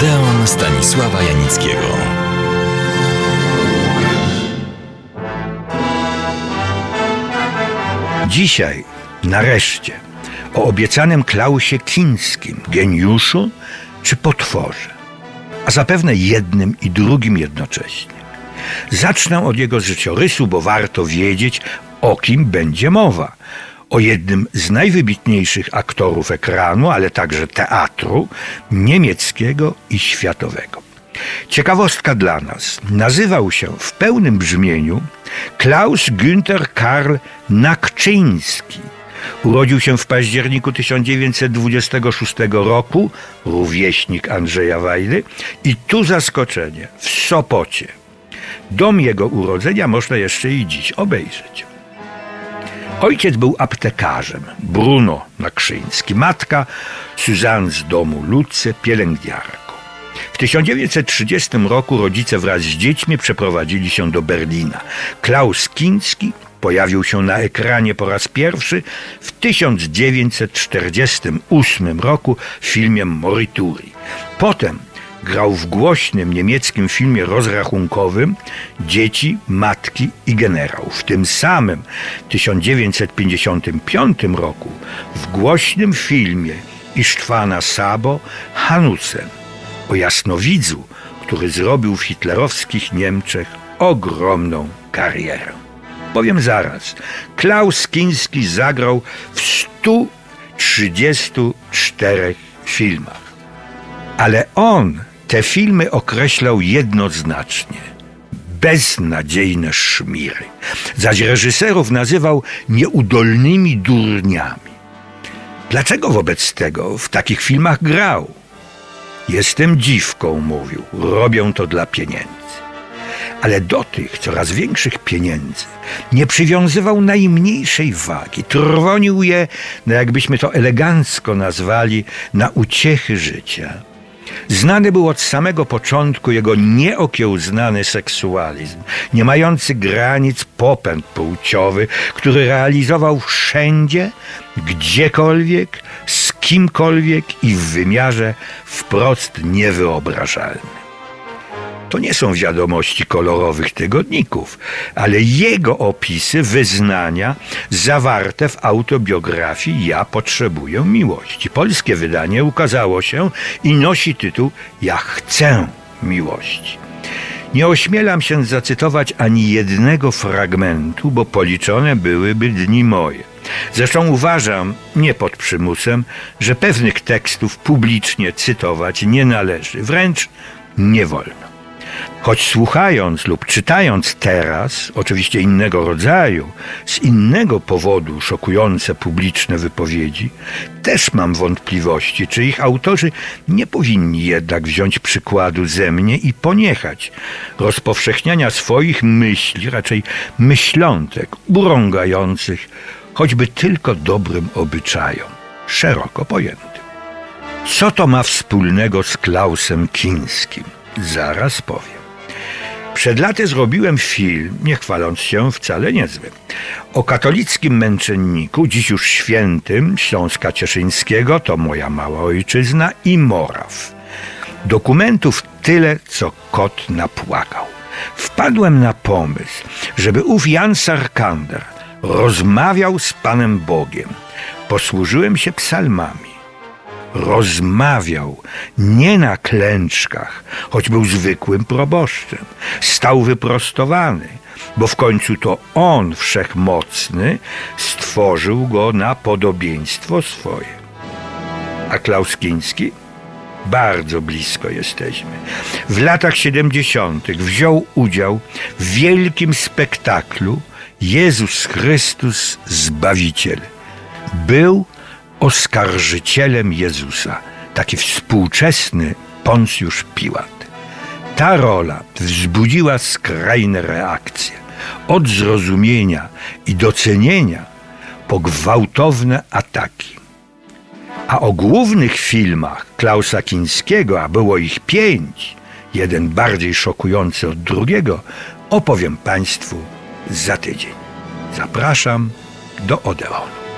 Odeon Stanisława Janickiego. Dzisiaj, nareszcie, o obiecanym Klausie Kińskim, geniuszu czy potworze, a zapewne jednym i drugim jednocześnie. Zacznę od jego życiorysu, bo warto wiedzieć, o kim będzie mowa. O jednym z najwybitniejszych aktorów ekranu, ale także teatru niemieckiego i światowego. Ciekawostka dla nas. Nazywał się w pełnym brzmieniu Klaus Günther Karl Nakczyński. Urodził się w październiku 1926 roku, rówieśnik Andrzeja Wajdy, i tu zaskoczenie, w Sopocie. Dom jego urodzenia można jeszcze i dziś obejrzeć. Ojciec był aptekarzem, Bruno Nakrzyński, matka Suzanne z domu Luce, pielęgniarką. W 1930 roku rodzice wraz z dziećmi przeprowadzili się do Berlina. Klaus Kinski pojawił się na ekranie po raz pierwszy w 1948 roku w filmie Morituri. Potem grał w głośnym niemieckim filmie rozrachunkowym Dzieci, Matki i Generał. W tym samym 1955 roku w głośnym filmie Isztwana Sabo Hanusen o jasnowidzu, który zrobił w hitlerowskich Niemczech ogromną karierę. Powiem zaraz, Klaus Kinski zagrał w 134 filmach. Ale on te filmy określał jednoznacznie. Beznadziejne szmiry. Zaś reżyserów nazywał nieudolnymi durniami. Dlaczego wobec tego w takich filmach grał? Jestem dziwką, mówił. Robią to dla pieniędzy. Ale do tych coraz większych pieniędzy nie przywiązywał najmniejszej wagi. Trwonił je, no jakbyśmy to elegancko nazwali, na uciechy życia. Znany był od samego początku jego nieokiełznany seksualizm, nie mający granic popęd płciowy, który realizował wszędzie, gdziekolwiek, z kimkolwiek i w wymiarze wprost niewyobrażalnym. To nie są wiadomości kolorowych tygodników, ale jego opisy wyznania zawarte w autobiografii Ja potrzebuję miłości. Polskie wydanie ukazało się i nosi tytuł Ja chcę miłości. Nie ośmielam się zacytować ani jednego fragmentu, bo policzone byłyby dni moje. Zresztą uważam, nie pod przymusem, że pewnych tekstów publicznie cytować nie należy, wręcz nie wolno. Choć słuchając lub czytając teraz, oczywiście innego rodzaju, z innego powodu szokujące publiczne wypowiedzi, też mam wątpliwości, czy ich autorzy nie powinni jednak wziąć przykładu ze mnie i poniechać rozpowszechniania swoich myśli, raczej myślątek, urągających choćby tylko dobrym obyczajom, szeroko pojętym. Co to ma wspólnego z Klausem Kińskim? Zaraz powiem. Przed laty zrobiłem film, nie chwaląc się wcale niezły, o katolickim męczenniku, dziś już świętym Śląska Cieszyńskiego, to moja mała ojczyzna, i Moraw. Dokumentów tyle, co kot napłakał. Wpadłem na pomysł, żeby ów Jan Sarkander rozmawiał z Panem Bogiem. Posłużyłem się psalmami rozmawiał nie na klęczkach, choć był zwykłym proboszczem. Stał wyprostowany, bo w końcu to on, wszechmocny, stworzył go na podobieństwo swoje. A Klaus Kiński? Bardzo blisko jesteśmy. W latach 70. wziął udział w wielkim spektaklu Jezus Chrystus Zbawiciel. Był oskarżycielem Jezusa, taki współczesny Poncjusz Piłat. Ta rola wzbudziła skrajne reakcje, od zrozumienia i docenienia po gwałtowne ataki. A o głównych filmach Klausa Kińskiego, a było ich pięć, jeden bardziej szokujący od drugiego, opowiem Państwu za tydzień. Zapraszam do Odeonu.